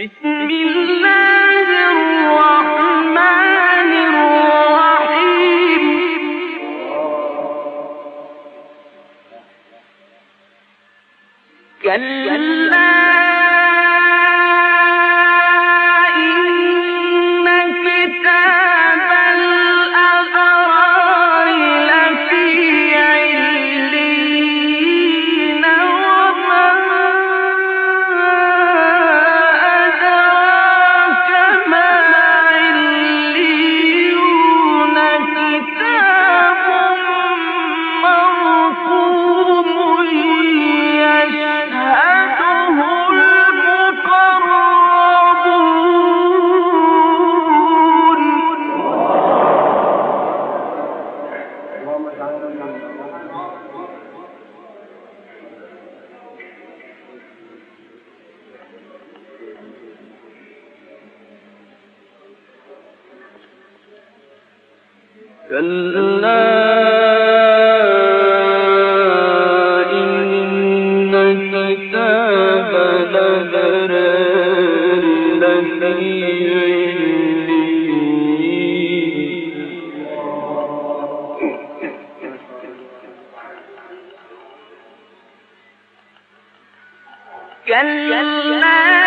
بسم الله الرحمن كلا. 圆圆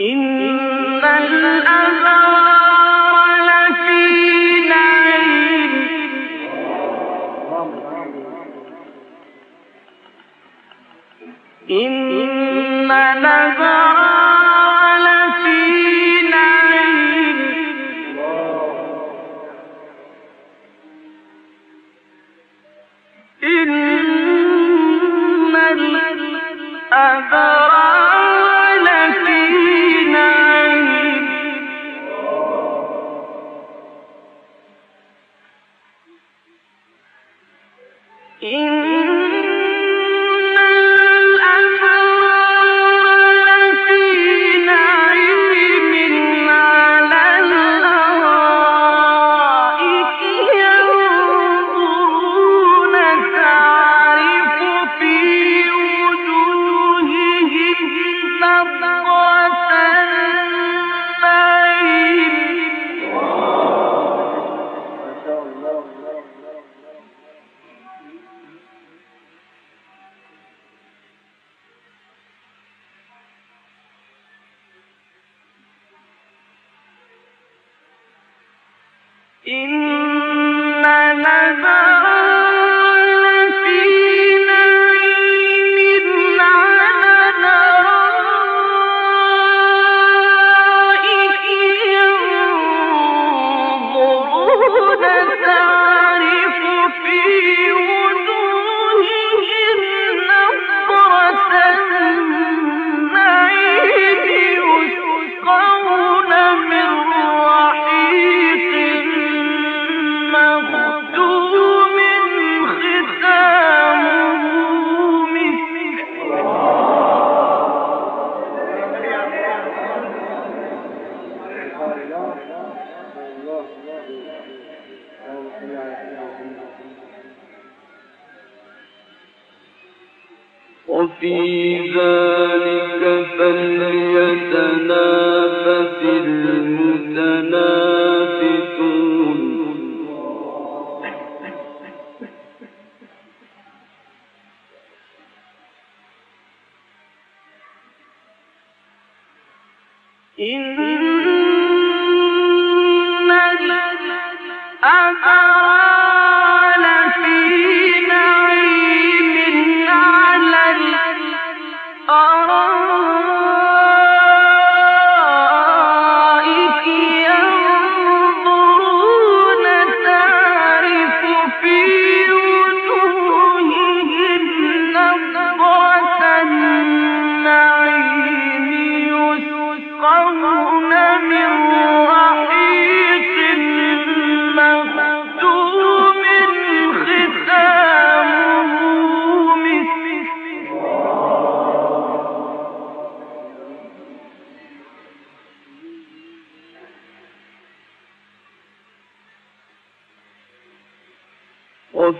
إن الأبرار لفي نعيم إن الأبرار لفي نعيم إن الأبرار in فليتنافس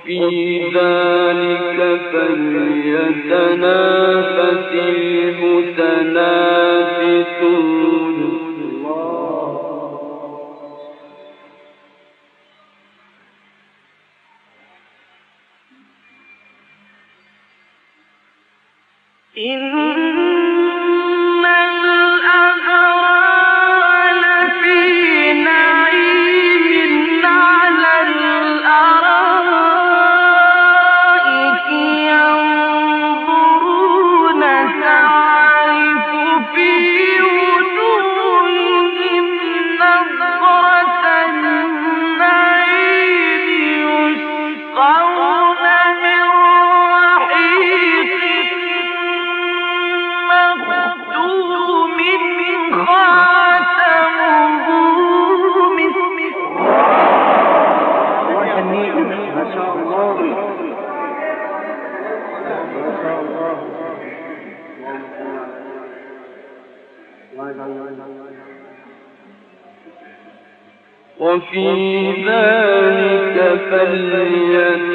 في ذلك فليتنافس المتنافسون. إن وفي ذلك فليتنافس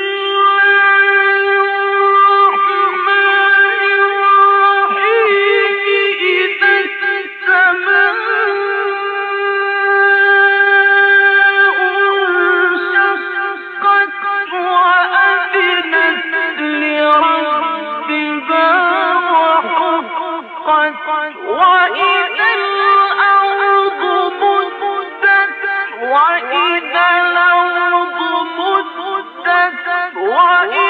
وإذا الأرض مدت وإذا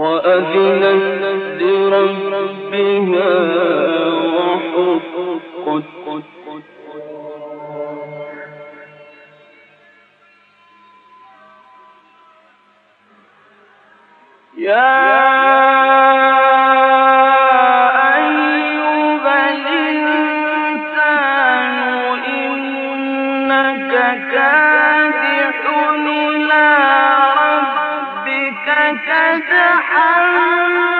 وأذنت لربها وحقت. يا أيها الإنسان إنك كافر يجحدون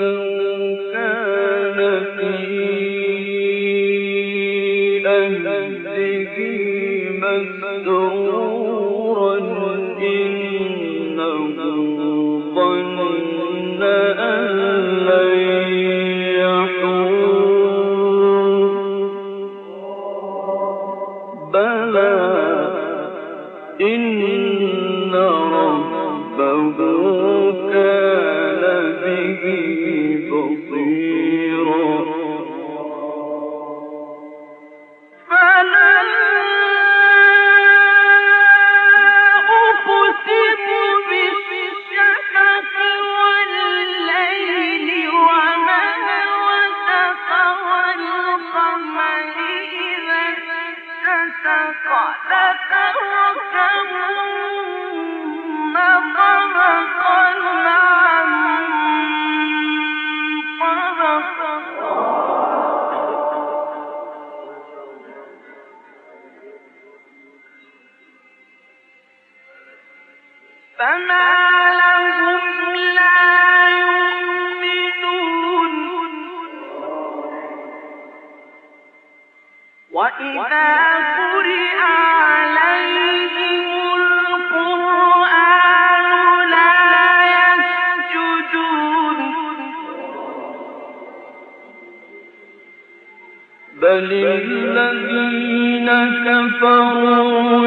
إنه بل الذين كفروا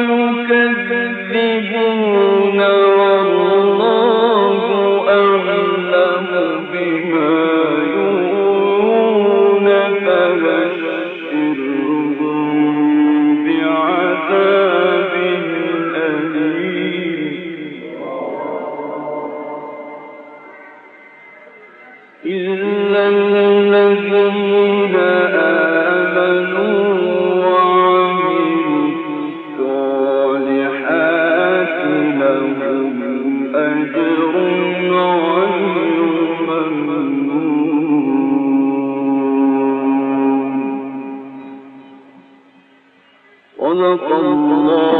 صدق الله.